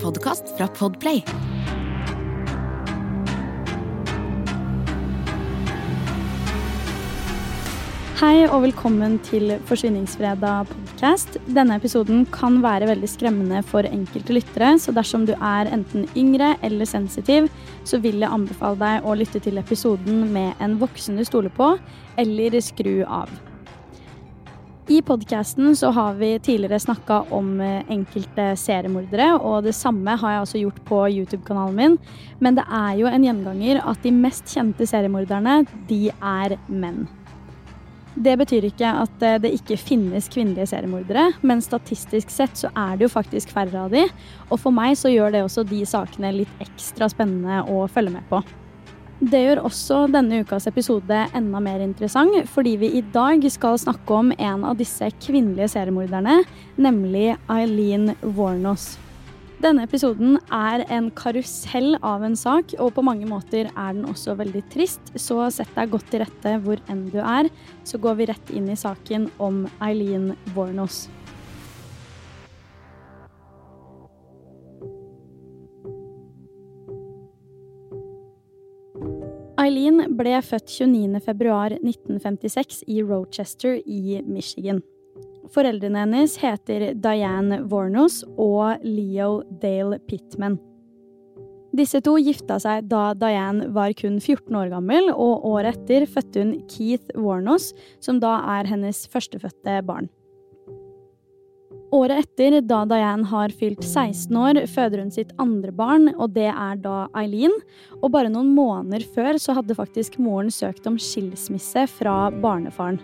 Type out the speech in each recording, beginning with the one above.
en podkast fra Podplay. Hei og velkommen til Forsvinningsfredag podkast. Denne episoden kan være veldig skremmende for enkelte lyttere, så dersom du er enten yngre eller sensitiv, så vil jeg anbefale deg å lytte til episoden med en voksen du stoler på, eller skru av. I podkasten så har vi tidligere snakka om eh, enkelte seriemordere, og det samme har jeg også gjort på YouTube-kanalen min. Men det er jo en gjenganger at de mest kjente seriemorderne, de er menn. Det betyr ikke at eh, det ikke finnes kvinnelige seriemordere, men statistisk sett så er det jo faktisk færre av de. Og for meg så gjør det også de sakene litt ekstra spennende å følge med på. Det gjør også denne ukas episode enda mer interessant, fordi vi i dag skal snakke om en av disse kvinnelige seriemorderne, nemlig Eileen Warnos. Denne episoden er en karusell av en sak, og på mange måter er den også veldig trist, så sett deg godt til rette hvor enn du er, så går vi rett inn i saken om Eileen Warnos. Eileen ble født 29.2.1956 i Rochester i Michigan. Foreldrene hennes heter Diane Vornos og Leo Dale Pittman. Disse to gifta seg da Diane var kun 14 år gammel, og året etter fødte hun Keith Warnos, som da er hennes førstefødte barn. Året etter, da Diane har fylt 16 år, føder hun sitt andre barn, og det er da Eileen. Og bare noen måneder før så hadde faktisk moren søkt om skilsmisse fra barnefaren.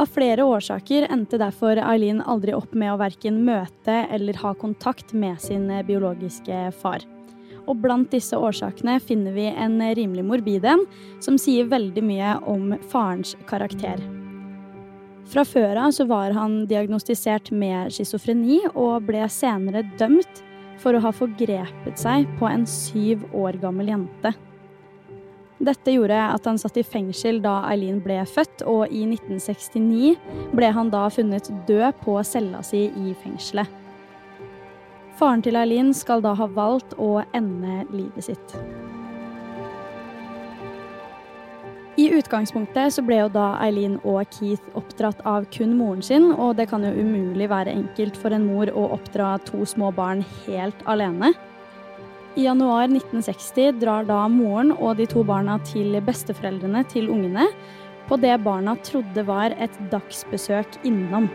Av flere årsaker endte derfor Eileen aldri opp med å verken møte eller ha kontakt med sin biologiske far. Og blant disse årsakene finner vi en rimelig morbid en, som sier veldig mye om farens karakter. Fra før av så var han diagnostisert med schizofreni og ble senere dømt for å ha forgrepet seg på en syv år gammel jente. Dette gjorde at han satt i fengsel da Eileen ble født, og i 1969 ble han da funnet død på cella si i fengselet. Faren til Eileen skal da ha valgt å ende livet sitt. I utgangspunktet så ble jo da Eileen og Keith oppdratt av kun moren sin, og det kan jo umulig være enkelt for en mor å oppdra to små barn helt alene. I januar 1960 drar da moren og de to barna til besteforeldrene til ungene på det barna trodde var et dagsbesøk innom.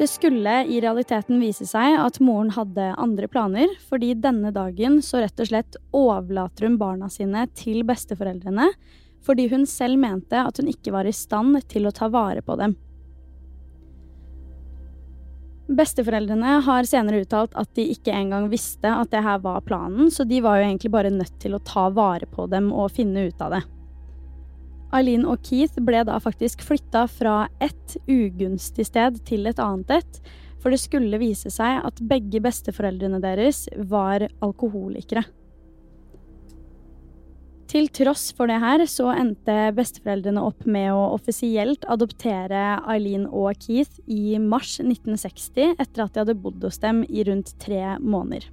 Det skulle i realiteten vise seg at moren hadde andre planer, fordi denne dagen så rett og slett overlater hun barna sine til besteforeldrene fordi hun selv mente at hun ikke var i stand til å ta vare på dem. Besteforeldrene har senere uttalt at de ikke engang visste at det her var planen, så de var jo egentlig bare nødt til å ta vare på dem og finne ut av det. Eileen og Keith ble da faktisk flytta fra ett ugunstig sted til et annet et, for det skulle vise seg at begge besteforeldrene deres var alkoholikere. Til tross for det her, så endte besteforeldrene opp med å offisielt adoptere Eileen og Keith i mars 1960, etter at de hadde bodd hos dem i rundt tre måneder.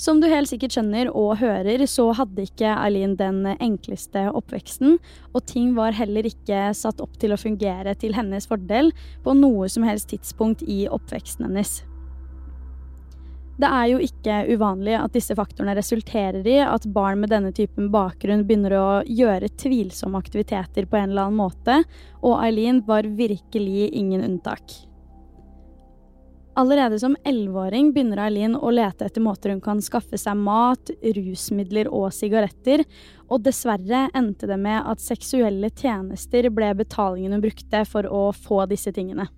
Som du helt sikkert skjønner og hører, så hadde ikke Eileen den enkleste oppveksten, og ting var heller ikke satt opp til å fungere til hennes fordel på noe som helst tidspunkt i oppveksten hennes. Det er jo ikke uvanlig at disse faktorene resulterer i at barn med denne typen bakgrunn begynner å gjøre tvilsomme aktiviteter på en eller annen måte, og Eileen var virkelig ingen unntak. Allerede som elleveåring begynner Eileen å lete etter måter hun kan skaffe seg mat, rusmidler og sigaretter, og dessverre endte det med at seksuelle tjenester ble betalingen hun brukte for å få disse tingene.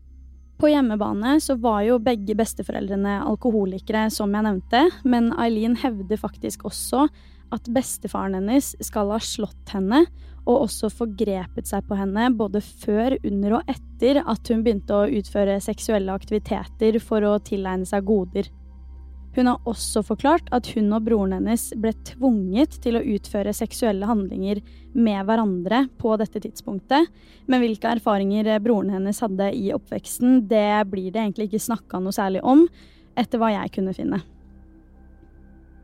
På hjemmebane så var jo begge besteforeldrene alkoholikere, som jeg nevnte, men Eileen hevder faktisk også at bestefaren hennes skal ha slått henne og også forgrepet seg på henne både før, under og etter at hun begynte å utføre seksuelle aktiviteter for å tilegne seg goder. Hun har også forklart at hun og broren hennes ble tvunget til å utføre seksuelle handlinger med hverandre på dette tidspunktet. Men hvilke erfaringer broren hennes hadde i oppveksten, det blir det egentlig ikke snakka noe særlig om, etter hva jeg kunne finne.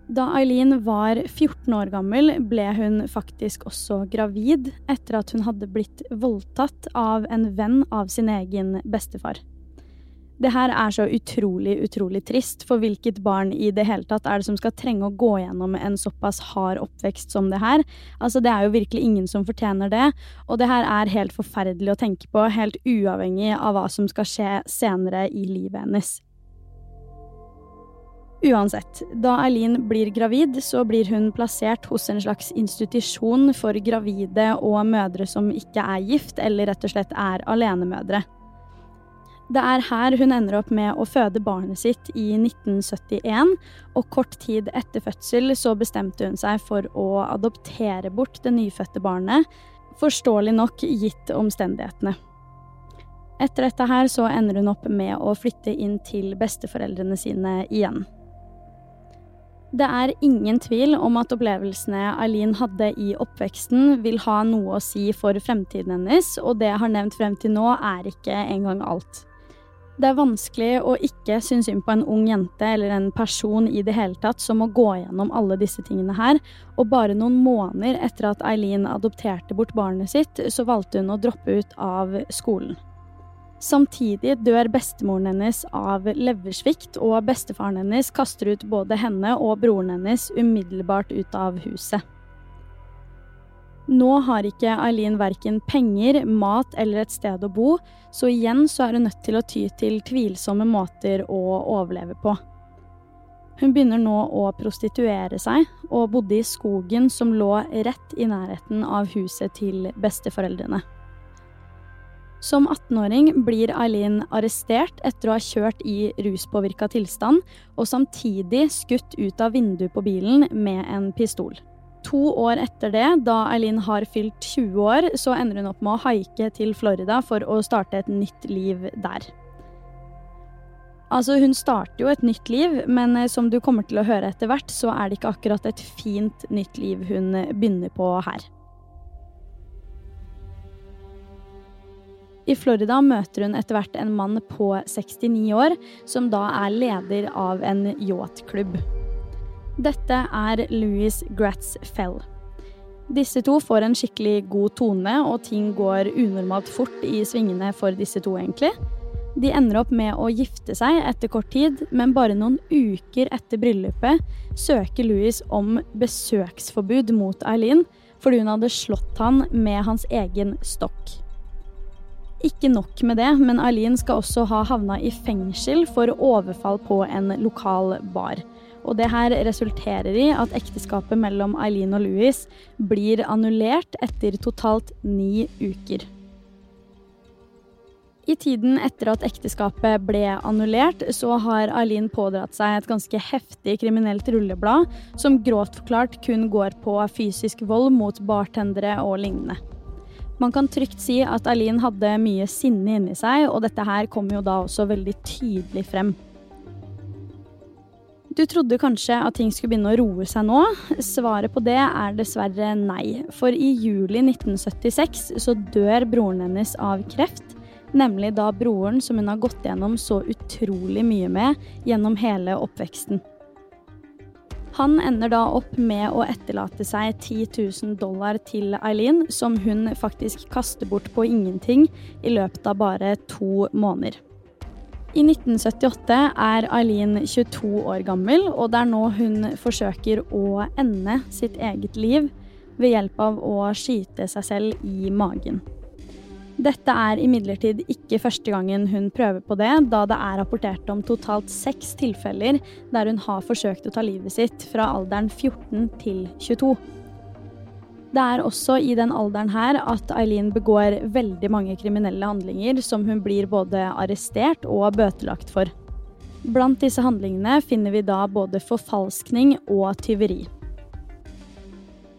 Da Eileen var 14 år gammel, ble hun faktisk også gravid etter at hun hadde blitt voldtatt av en venn av sin egen bestefar. Det her er så utrolig, utrolig trist, for hvilket barn i det hele tatt er det som skal trenge å gå gjennom en såpass hard oppvekst som det her? Altså, det er jo virkelig ingen som fortjener det, og det her er helt forferdelig å tenke på, helt uavhengig av hva som skal skje senere i livet hennes. Uansett, da Eileen blir gravid, så blir hun plassert hos en slags institusjon for gravide og mødre som ikke er gift, eller rett og slett er alenemødre. Det er her hun ender opp med å føde barnet sitt i 1971, og kort tid etter fødsel så bestemte hun seg for å adoptere bort det nyfødte barnet, forståelig nok gitt omstendighetene. Etter dette her så ender hun opp med å flytte inn til besteforeldrene sine igjen. Det er ingen tvil om at opplevelsene Eileen hadde i oppveksten, vil ha noe å si for fremtiden hennes, og det jeg har nevnt frem til nå, er ikke engang alt. Det er vanskelig å ikke synes synd på en ung jente eller en person i det hele tatt som må gå gjennom alle disse tingene her, og bare noen måneder etter at Eileen adopterte bort barnet sitt, så valgte hun å droppe ut av skolen. Samtidig dør bestemoren hennes av leversvikt, og bestefaren hennes kaster ut både henne og broren hennes umiddelbart ut av huset. Nå har ikke Eileen verken penger, mat eller et sted å bo, så igjen så er hun nødt til å ty til tvilsomme måter å overleve på. Hun begynner nå å prostituere seg, og bodde i skogen som lå rett i nærheten av huset til besteforeldrene. Som 18-åring blir Eileen arrestert etter å ha kjørt i ruspåvirka tilstand, og samtidig skutt ut av vinduet på bilen med en pistol. To år etter det, da Eileen har fylt 20 år, så ender hun opp med å haike til Florida for å starte et nytt liv der. Altså, hun starter jo et nytt liv, men eh, som du kommer til å høre etter hvert, så er det ikke akkurat et fint nytt liv hun begynner på her. I Florida møter hun etter hvert en mann på 69 år, som da er leder av en yachtklubb. Dette er Louis Gratz Fell. Disse to får en skikkelig god tone, og ting går unormalt fort i svingene for disse to, egentlig. De ender opp med å gifte seg etter kort tid, men bare noen uker etter bryllupet søker Louis om besøksforbud mot Eileen fordi hun hadde slått han med hans egen stokk. Ikke nok med det, men Eileen skal også ha havna i fengsel for overfall på en lokal bar. Og det her resulterer i at ekteskapet mellom Eileen og Louis blir annullert etter totalt ni uker. I tiden etter at ekteskapet ble annullert, så har Eileen pådratt seg et ganske heftig kriminelt rulleblad, som grovt forklart kun går på fysisk vold mot bartendere og lignende. Man kan trygt si at Eileen hadde mye sinne inni seg, og dette her kom jo da også veldig tydelig frem. Du trodde kanskje at ting skulle begynne å roe seg nå. Svaret på det er dessverre nei. For i juli 1976 så dør broren hennes av kreft. Nemlig da broren som hun har gått gjennom så utrolig mye med gjennom hele oppveksten. Han ender da opp med å etterlate seg 10 000 dollar til Eileen, som hun faktisk kaster bort på ingenting i løpet av bare to måneder. I 1978 er Eileen 22 år gammel, og det er nå hun forsøker å ende sitt eget liv ved hjelp av å skyte seg selv i magen. Dette er imidlertid ikke første gangen hun prøver på det, da det er rapportert om totalt seks tilfeller der hun har forsøkt å ta livet sitt fra alderen 14 til 22. Det er også i den alderen her at Eileen begår veldig mange kriminelle handlinger som hun blir både arrestert og bøtelagt for. Blant disse handlingene finner vi da både forfalskning og tyveri.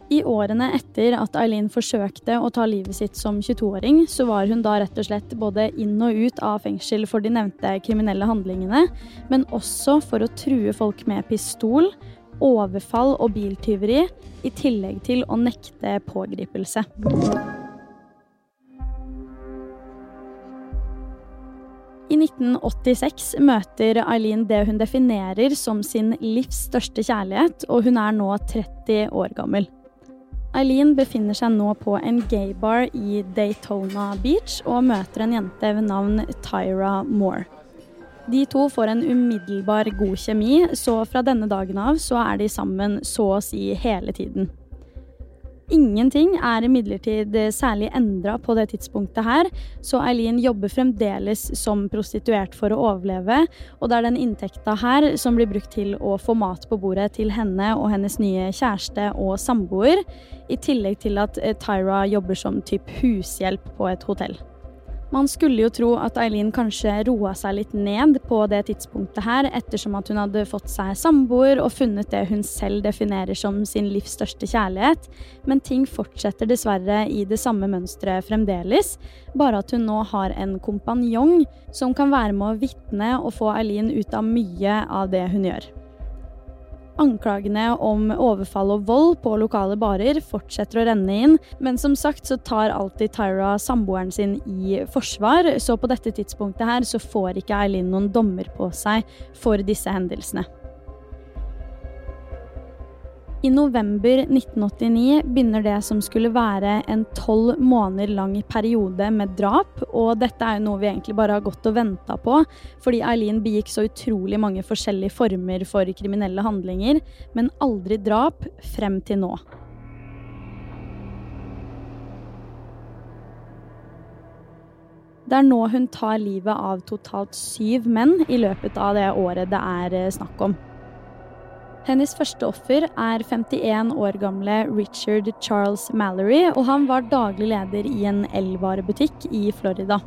I årene etter at Eileen forsøkte å ta livet sitt som 22-åring, så var hun da rett og slett både inn og ut av fengsel for de nevnte kriminelle handlingene, men også for å true folk med pistol, overfall og biltyveri, i tillegg til å nekte pågripelse. I 1986 møter Eileen det hun definerer som sin livs største kjærlighet, og hun er nå 30 år gammel. Eileen befinner seg nå på en gaybar i Daytona Beach og møter en jente ved navn Tyra Moore. De to får en umiddelbar god kjemi, så fra denne dagen av så er de sammen så å si hele tiden. Ingenting er imidlertid særlig endra på det tidspunktet her, så Eileen jobber fremdeles som prostituert for å overleve, og det er den inntekta her som blir brukt til å få mat på bordet til henne og hennes nye kjæreste og samboer, i tillegg til at Tyra jobber som typ hushjelp på et hotell. Man skulle jo tro at Eileen kanskje roa seg litt ned på det tidspunktet her, ettersom at hun hadde fått seg samboer og funnet det hun selv definerer som sin livs største kjærlighet, men ting fortsetter dessverre i det samme mønsteret fremdeles, bare at hun nå har en kompanjong som kan være med å vitne og få Eileen ut av mye av det hun gjør. Anklagene om overfall og vold på lokale barer fortsetter å renne inn, men som sagt så tar alltid Tyra samboeren sin i forsvar, så på dette tidspunktet her så får ikke Eileen noen dommer på seg for disse hendelsene. I november 1989 begynner det som skulle være en tolv måneder lang periode med drap, og dette er jo noe vi egentlig bare har gått og venta på, fordi Eileen begikk så utrolig mange forskjellige former for kriminelle handlinger, men aldri drap frem til nå. Det er nå hun tar livet av totalt syv menn i løpet av det året det er eh, snakk om. Hennes første offer er 51 år gamle Richard Charles Mallory, og han var daglig leder i en elvarebutikk i Florida.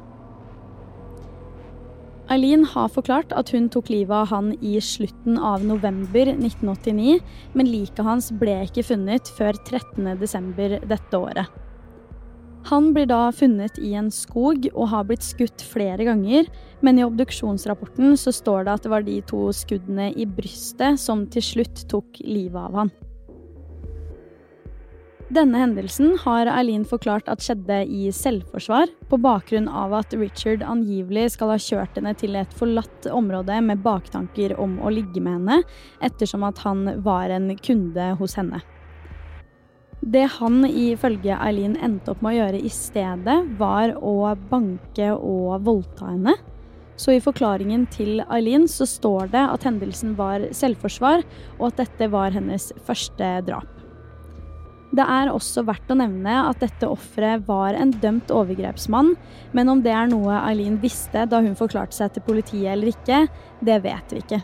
Eileen har forklart at hun tok livet av han i slutten av november 1989, men liket hans ble ikke funnet før 13.12. dette året. Han blir da funnet i en skog og har blitt skutt flere ganger, men i obduksjonsrapporten så står det at det var de to skuddene i brystet som til slutt tok livet av han. Denne hendelsen har Eileen forklart at skjedde i selvforsvar, på bakgrunn av at Richard angivelig skal ha kjørt henne til et forlatt område med baktanker om å ligge med henne, ettersom at han var en kunde hos henne. Det han ifølge Eileen endte opp med å gjøre i stedet, var å banke og voldta henne. Så i forklaringen til Eileen så står det at hendelsen var selvforsvar, og at dette var hennes første drap. Det er også verdt å nevne at dette offeret var en dømt overgrepsmann, men om det er noe Eileen visste da hun forklarte seg til politiet eller ikke, det vet vi ikke.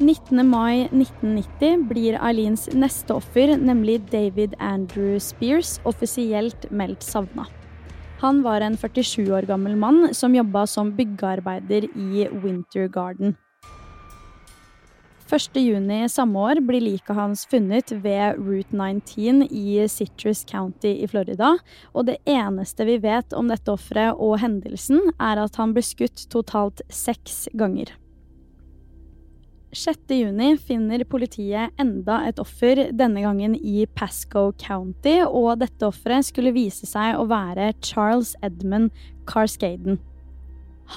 19. mai 1990 blir Eileens neste offer, nemlig David Andrew Spears, offisielt meldt savna. Han var en 47 år gammel mann som jobba som byggearbeider i Winter Garden. 1.6 samme år blir liket hans funnet ved Route 19 i Citrus County i Florida, og det eneste vi vet om dette offeret og hendelsen, er at han ble skutt totalt seks ganger. 6.6 finner politiet enda et offer, denne gangen i Pasco County, og dette offeret skulle vise seg å være Charles Edmund Carscaden.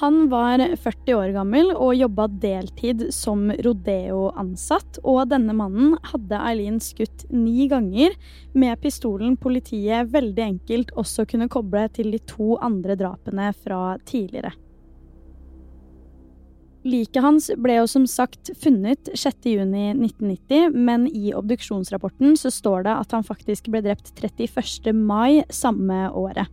Han var 40 år gammel og jobba deltid som rodeo-ansatt, og denne mannen hadde Eileen skutt ni ganger, med pistolen politiet veldig enkelt også kunne koble til de to andre drapene fra tidligere. Liket hans ble jo som sagt funnet 6.6.1990, men i obduksjonsrapporten så står det at han faktisk ble drept 31. mai samme året.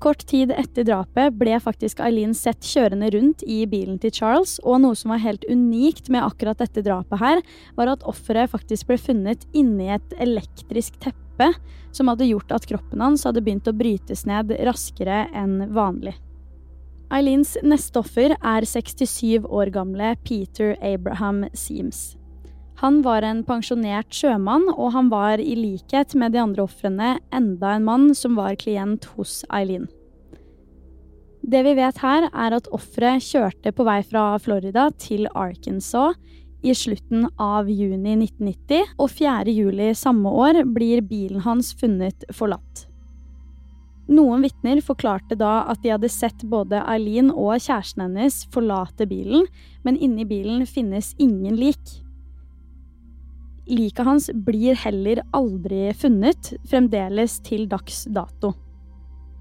Kort tid etter drapet ble faktisk Eileen sett kjørende rundt i bilen til Charles, og noe som var helt unikt med akkurat dette drapet her, var at offeret faktisk ble funnet inni et elektrisk teppe som hadde gjort at kroppen hans hadde begynt å brytes ned raskere enn vanlig. Eileens neste offer er 67 år gamle Peter Abraham Seams. Han var en pensjonert sjømann, og han var i likhet med de andre ofrene enda en mann som var klient hos Eileen. Det vi vet her, er at offeret kjørte på vei fra Florida til Arkansas i slutten av juni 1990, og 4. juli samme år blir bilen hans funnet forlatt. Noen vitner forklarte da at de hadde sett både Eileen og kjæresten hennes forlate bilen, men inni bilen finnes ingen lik. Liket hans blir heller aldri funnet, fremdeles til dags dato.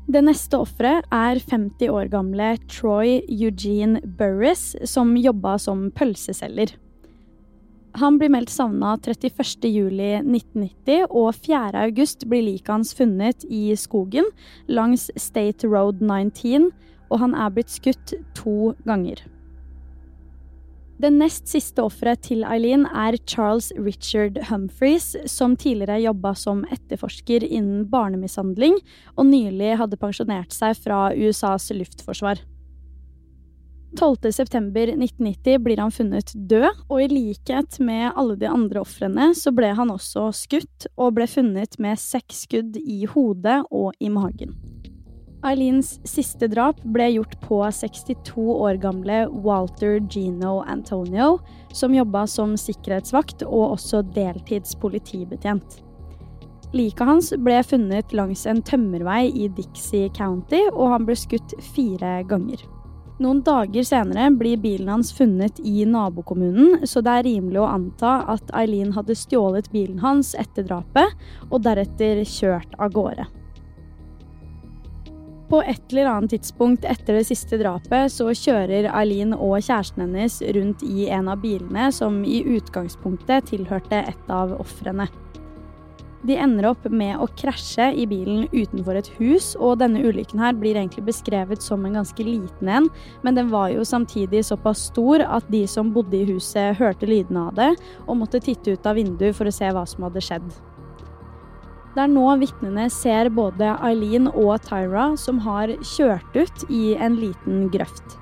Det neste offeret er 50 år gamle Troy Eugene Burris, som jobba som pølseselger. Han blir meldt savna 31.07.1990, og 4.8 blir liket hans funnet i skogen langs State Road 19, og han er blitt skutt to ganger. Det nest siste offeret til Eileen er Charles Richard Humphreys, som tidligere jobba som etterforsker innen barnemishandling, og nylig hadde pensjonert seg fra USAs luftforsvar. 12.9.1990 blir han funnet død, og i likhet med alle de andre ofrene så ble han også skutt, og ble funnet med seks skudd i hodet og i magen. Eileens siste drap ble gjort på 62 år gamle Walter Gino Antonio, som jobba som sikkerhetsvakt og også deltids politibetjent. Liket hans ble funnet langs en tømmervei i Dixie County, og han ble skutt fire ganger. Noen dager senere blir bilen hans funnet i nabokommunen, så det er rimelig å anta at Eileen hadde stjålet bilen hans etter drapet, og deretter kjørt av gårde. På et eller annet tidspunkt etter det siste drapet så kjører Eileen og kjæresten hennes rundt i en av bilene som i utgangspunktet tilhørte et av ofrene. De ender opp med å krasje i bilen utenfor et hus, og denne ulykken her blir egentlig beskrevet som en ganske liten en, men den var jo samtidig såpass stor at de som bodde i huset hørte lydene av det, og måtte titte ut av vinduet for å se hva som hadde skjedd. Det er nå vitnene ser både Eileen og Tyra som har kjørt ut i en liten grøft.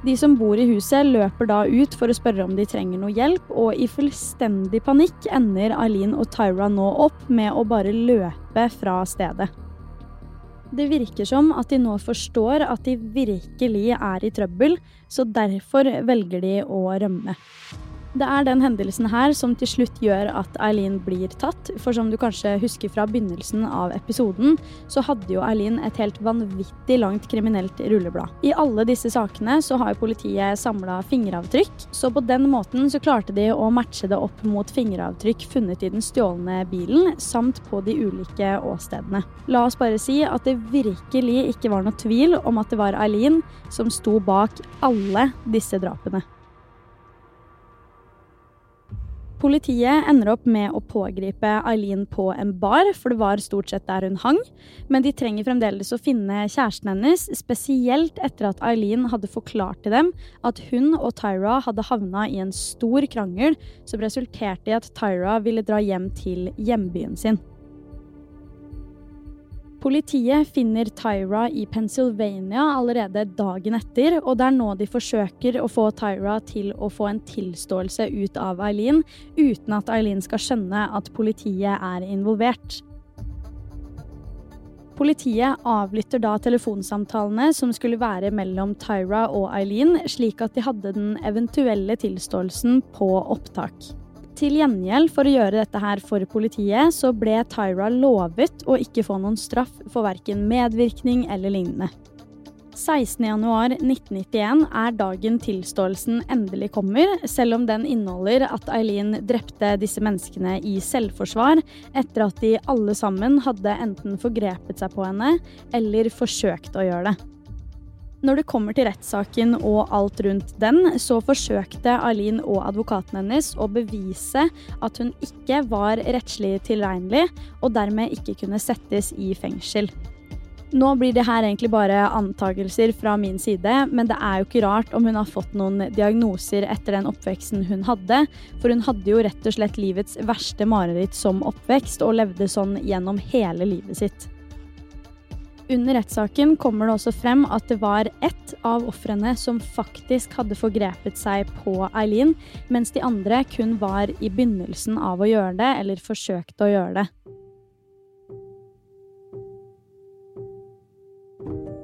De som bor i huset, løper da ut for å spørre om de trenger noe hjelp, og i fullstendig panikk ender Eileen og Tyra nå opp med å bare løpe fra stedet. Det virker som at de nå forstår at de virkelig er i trøbbel, så derfor velger de å rømme. Det er den hendelsen her som til slutt gjør at Eileen blir tatt. For som du kanskje husker fra begynnelsen av episoden, så hadde jo Eileen et helt vanvittig langt kriminelt rulleblad. I alle disse sakene så har jo politiet samla fingeravtrykk, så på den måten så klarte de å matche det opp mot fingeravtrykk funnet i den stjålne bilen, samt på de ulike åstedene. La oss bare si at det virkelig ikke var noe tvil om at det var Eileen som sto bak alle disse drapene. Politiet ender opp med å pågripe Eileen på en bar, for det var stort sett der hun hang. Men de trenger fremdeles å finne kjæresten hennes, spesielt etter at Eileen hadde forklart til dem at hun og Tyra hadde havna i en stor krangel som resulterte i at Tyra ville dra hjem til hjembyen sin. Politiet finner Tyra i Pennsylvania allerede dagen etter, og det er nå de forsøker å få Tyra til å få en tilståelse ut av Eileen, uten at Eileen skal skjønne at politiet er involvert. Politiet avlytter da telefonsamtalene som skulle være mellom Tyra og Eileen, slik at de hadde den eventuelle tilståelsen på opptak. Til gjengjeld for å gjøre dette her for politiet, så ble Tyra lovet å ikke få noen straff for verken medvirkning eller lignende. 16.1.1991 er dagen tilståelsen endelig kommer, selv om den inneholder at Eileen drepte disse menneskene i selvforsvar etter at de alle sammen hadde enten forgrepet seg på henne eller forsøkt å gjøre det. Når det kommer til rettssaken og alt rundt den, så forsøkte Alin og advokaten hennes å bevise at hun ikke var rettslig tilregnelig, og dermed ikke kunne settes i fengsel. Nå blir det her egentlig bare antakelser fra min side, men det er jo ikke rart om hun har fått noen diagnoser etter den oppveksten hun hadde, for hun hadde jo rett og slett livets verste mareritt som oppvekst, og levde sånn gjennom hele livet sitt. Under rettssaken kommer det også frem at det var ett av ofrene som faktisk hadde forgrepet seg på Eileen, mens de andre kun var i begynnelsen av å gjøre det, eller forsøkte å gjøre det.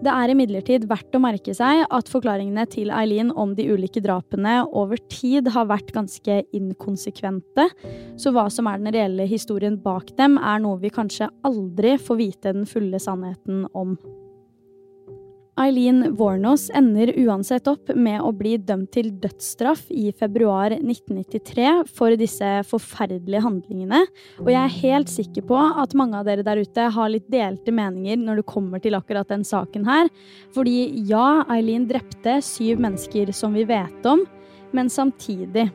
Det er imidlertid verdt å merke seg at forklaringene til Eileen om de ulike drapene over tid har vært ganske inkonsekvente, så hva som er den reelle historien bak dem, er noe vi kanskje aldri får vite den fulle sannheten om. Eileen Warnos ender uansett opp med å bli dømt til dødsstraff i februar 1993 for disse forferdelige handlingene, og jeg er helt sikker på at mange av dere der ute har litt delte meninger når det kommer til akkurat den saken her. Fordi ja, Eileen drepte syv mennesker som vi vet om, men samtidig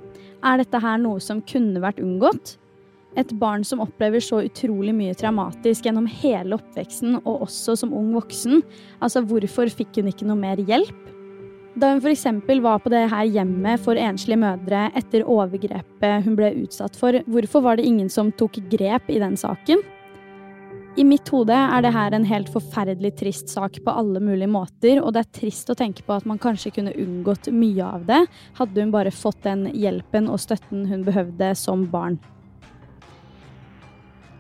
er dette her noe som kunne vært unngått? Et barn som opplever så utrolig mye traumatisk gjennom hele oppveksten, og også som ung voksen. Altså, hvorfor fikk hun ikke noe mer hjelp? Da hun f.eks. var på det her hjemmet for enslige mødre etter overgrepet hun ble utsatt for, hvorfor var det ingen som tok grep i den saken? I mitt hode er det her en helt forferdelig trist sak på alle mulige måter, og det er trist å tenke på at man kanskje kunne unngått mye av det, hadde hun bare fått den hjelpen og støtten hun behøvde som barn.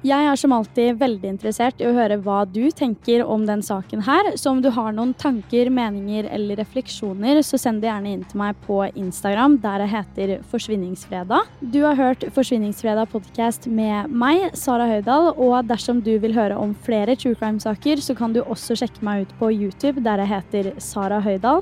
Jeg er som alltid veldig interessert i å høre hva du tenker om den saken her. Så om du har noen tanker, meninger eller refleksjoner, så send det gjerne inn til meg på Instagram, der jeg heter Forsvinningsfredag. Du har hørt Forsvinningsfredag podkast med meg, Sara Høydahl, og dersom du vil høre om flere true crime-saker, så kan du også sjekke meg ut på YouTube, der jeg heter Sara Høydahl.